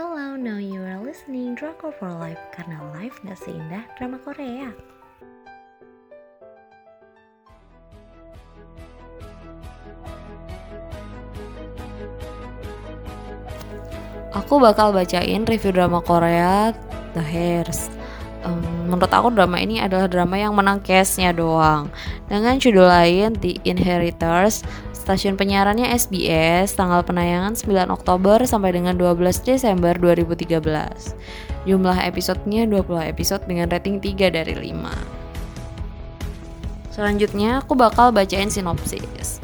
Hello, now you are listening Drakor for Life karena life gak seindah drama Korea. Aku bakal bacain review drama Korea The Hairs. Um, menurut aku drama ini adalah drama yang menang case-nya doang. Dengan judul lain The Inheritors, stasiun penyiarannya SBS, tanggal penayangan 9 Oktober sampai dengan 12 Desember 2013. Jumlah episodenya 20 episode dengan rating 3 dari 5. Selanjutnya aku bakal bacain sinopsis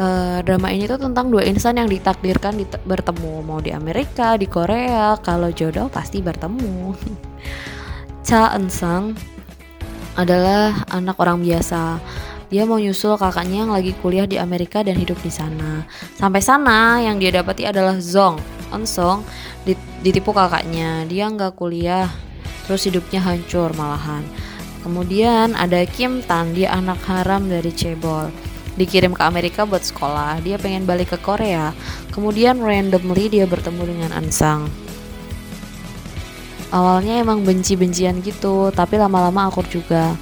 uh, drama ini tuh tentang dua insan yang ditakdirkan dit bertemu mau di Amerika di Korea kalau jodoh pasti bertemu Cha Eun Sang adalah anak orang biasa dia mau nyusul kakaknya yang lagi kuliah di Amerika dan hidup di sana. Sampai sana yang dia dapati adalah Zong. On Song ditipu kakaknya. Dia nggak kuliah, terus hidupnya hancur malahan. Kemudian ada Kim Tan, dia anak haram dari Cebol dikirim ke Amerika buat sekolah. Dia pengen balik ke Korea. Kemudian randomly dia bertemu dengan Ansang. Awalnya emang benci-bencian gitu, tapi lama-lama akur juga.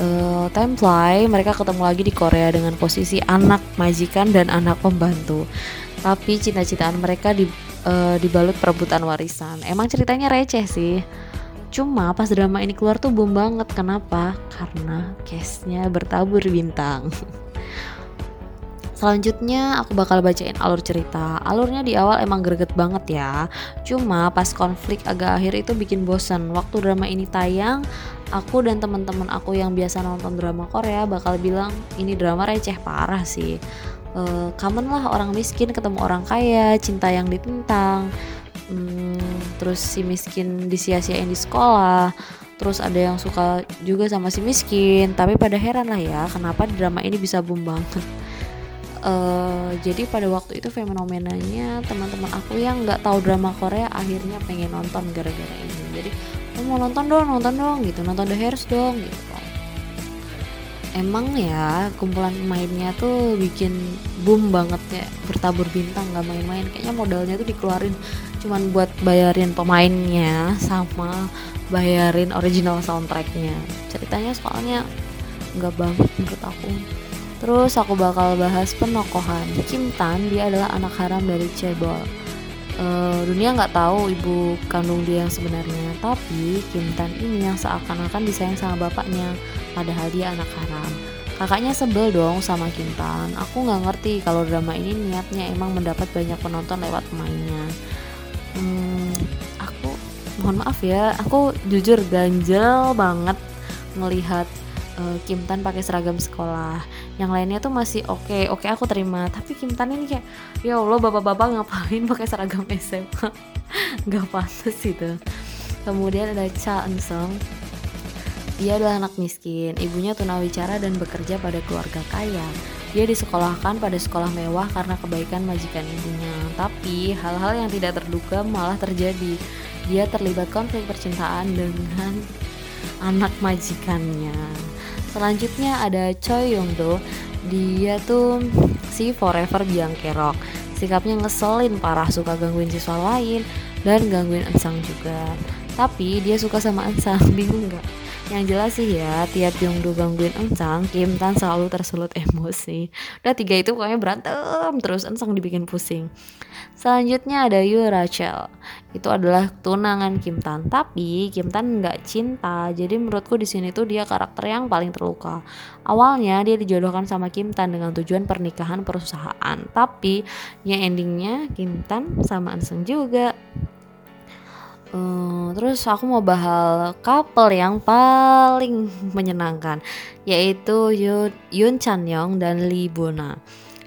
Uh, time fly, mereka ketemu lagi di Korea dengan posisi anak majikan dan anak pembantu. Tapi cita-citaan mereka di, uh, dibalut perebutan warisan. Emang ceritanya receh sih. Cuma pas drama ini keluar tuh boom banget. Kenapa? Karena case-nya bertabur bintang. Selanjutnya aku bakal bacain alur cerita. Alurnya di awal emang greget banget ya. Cuma pas konflik agak akhir itu bikin bosen. Waktu drama ini tayang, aku dan teman-teman aku yang biasa nonton drama Korea bakal bilang ini drama receh parah sih. Uh, common lah orang miskin ketemu orang kaya, cinta yang ditentang. Hmm, terus si miskin disia-siain di sekolah terus ada yang suka juga sama si miskin tapi pada heran lah ya kenapa drama ini bisa boom banget uh, jadi pada waktu itu fenomenanya teman-teman aku yang nggak tahu drama Korea akhirnya pengen nonton gara-gara ini. Jadi oh, mau nonton dong nonton dong gitu. Nonton The Hairs dong gitu. Emang ya kumpulan pemainnya tuh bikin boom banget ya bertabur bintang nggak main-main. Kayaknya modalnya tuh dikeluarin cuman buat bayarin pemainnya sama bayarin original soundtracknya. Ceritanya soalnya nggak banget menurut aku Terus aku bakal bahas penokohan Kim Tan, dia adalah anak haram dari Cebol. Uh, dunia nggak tahu ibu kandung dia yang sebenarnya, tapi Kim Tan ini yang seakan-akan disayang sama bapaknya, padahal dia anak haram. Kakaknya sebel dong sama Kim Tan. Aku nggak ngerti kalau drama ini niatnya emang mendapat banyak penonton lewat pemainnya. Hmm, aku mohon maaf ya, aku jujur ganjel banget melihat uh, Kim Tan pakai seragam sekolah yang lainnya tuh masih oke okay, oke okay, aku terima tapi Kim Tan ini kayak ya Allah bapak-bapak ngapain pakai seragam SMA nggak pantas itu kemudian ada Cha Eun Sung dia adalah anak miskin, ibunya tunawicara dan bekerja pada keluarga kaya. Dia disekolahkan pada sekolah mewah karena kebaikan majikan ibunya. Tapi hal-hal yang tidak terduga malah terjadi. Dia terlibat konflik percintaan dengan anak majikannya. Selanjutnya ada Choi Yong Do. Dia tuh si forever biang kerok. Sikapnya ngeselin parah, suka gangguin siswa lain dan gangguin Ansang juga. Tapi dia suka sama Ansang, bingung nggak? Yang jelas sih ya, tiap Yongdo gangguin Engsang, Kim Tan selalu tersulut emosi. Udah tiga itu pokoknya berantem terus Engsang dibikin pusing. Selanjutnya ada Yu Rachel. Itu adalah tunangan Kim Tan. Tapi Kim Tan nggak cinta. Jadi menurutku di sini tuh dia karakter yang paling terluka. Awalnya dia dijodohkan sama Kim Tan dengan tujuan pernikahan perusahaan. Tapi ya endingnya Kim Tan sama Engsang juga. Terus aku mau bahas couple yang paling menyenangkan yaitu Yun Chan Yong dan Lee Bona.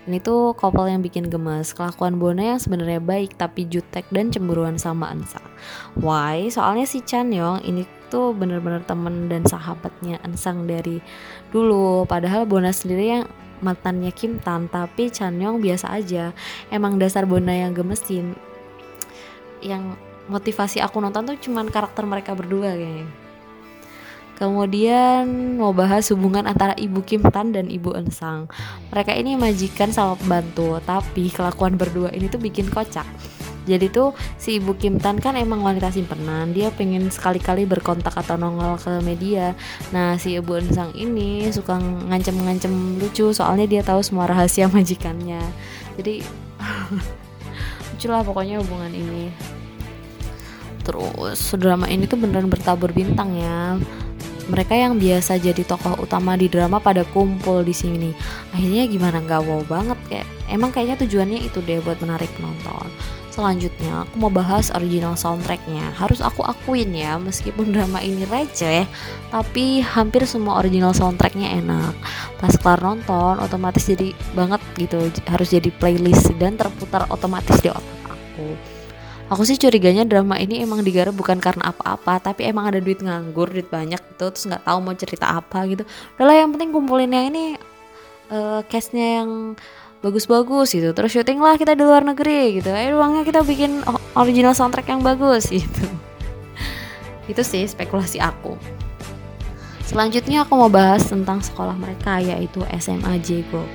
Ini tuh couple yang bikin gemes. Kelakuan Bona yang sebenarnya baik tapi jutek dan cemburuan sama Ansa. Why? Soalnya si Chan Yong ini tuh bener-bener temen dan sahabatnya Ansang dari dulu. Padahal Bona sendiri yang mantannya Kim Tan tapi Chan Yong biasa aja. Emang dasar Bona yang gemesin. Yang motivasi aku nonton tuh cuman karakter mereka berdua kayaknya Kemudian mau bahas hubungan antara Ibu Kim Tan dan Ibu Ensang. Mereka ini majikan sama pembantu, tapi kelakuan berdua ini tuh bikin kocak. jadi tuh si ibu Kim Tan kan emang wanita simpenan dia pengen sekali-kali berkontak atau nongol ke media nah si ibu Ensang ini suka ngancem-ngancem lucu soalnya dia tahu semua rahasia majikannya jadi lucu lah pokoknya hubungan ini terus drama ini tuh beneran bertabur bintang ya mereka yang biasa jadi tokoh utama di drama pada kumpul di sini akhirnya gimana nggak wow banget kayak emang kayaknya tujuannya itu deh buat menarik penonton Selanjutnya, aku mau bahas original soundtracknya. Harus aku akuin ya, meskipun drama ini receh, tapi hampir semua original soundtracknya enak. Pas kelar nonton, otomatis jadi banget gitu, harus jadi playlist dan terputar otomatis di otak aku. Aku sih curiganya drama ini emang digarap bukan karena apa-apa, tapi emang ada duit nganggur, duit banyak gitu, terus nggak tahu mau cerita apa gitu. Udahlah yang penting kumpulin yang ini uh, case-nya yang bagus-bagus gitu. Terus syuting lah kita di luar negeri gitu. Eh uangnya kita bikin original soundtrack yang bagus gitu. Itu sih spekulasi aku. Selanjutnya aku mau bahas tentang sekolah mereka yaitu SMA Jego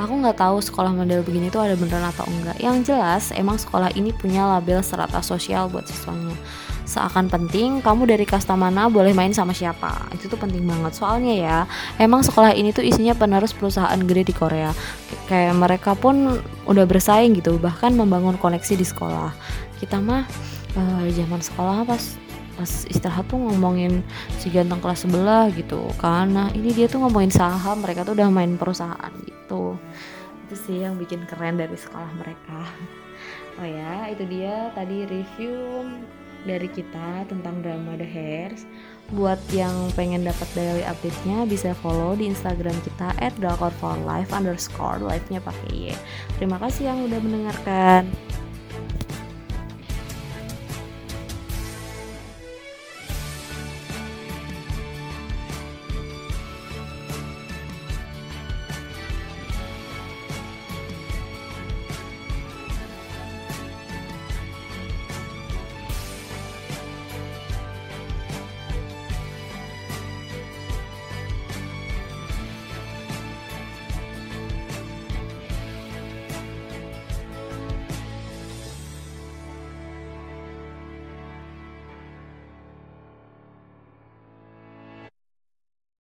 aku nggak tahu sekolah model begini tuh ada beneran atau enggak. Yang jelas emang sekolah ini punya label serata sosial buat siswanya. Seakan penting kamu dari kasta mana boleh main sama siapa. Itu tuh penting banget. Soalnya ya emang sekolah ini tuh isinya penerus perusahaan gede di Korea. Kayak mereka pun udah bersaing gitu bahkan membangun koneksi di sekolah. Kita mah uh, zaman sekolah pas pas istirahat tuh ngomongin si ganteng kelas sebelah gitu karena ini dia tuh ngomongin saham mereka tuh udah main perusahaan gitu itu sih yang bikin keren dari sekolah mereka oh ya itu dia tadi review dari kita tentang drama The Hairs. Buat yang pengen dapat daily update-nya bisa follow di Instagram kita at underscore live nya pakai Y. Terima kasih yang udah mendengarkan.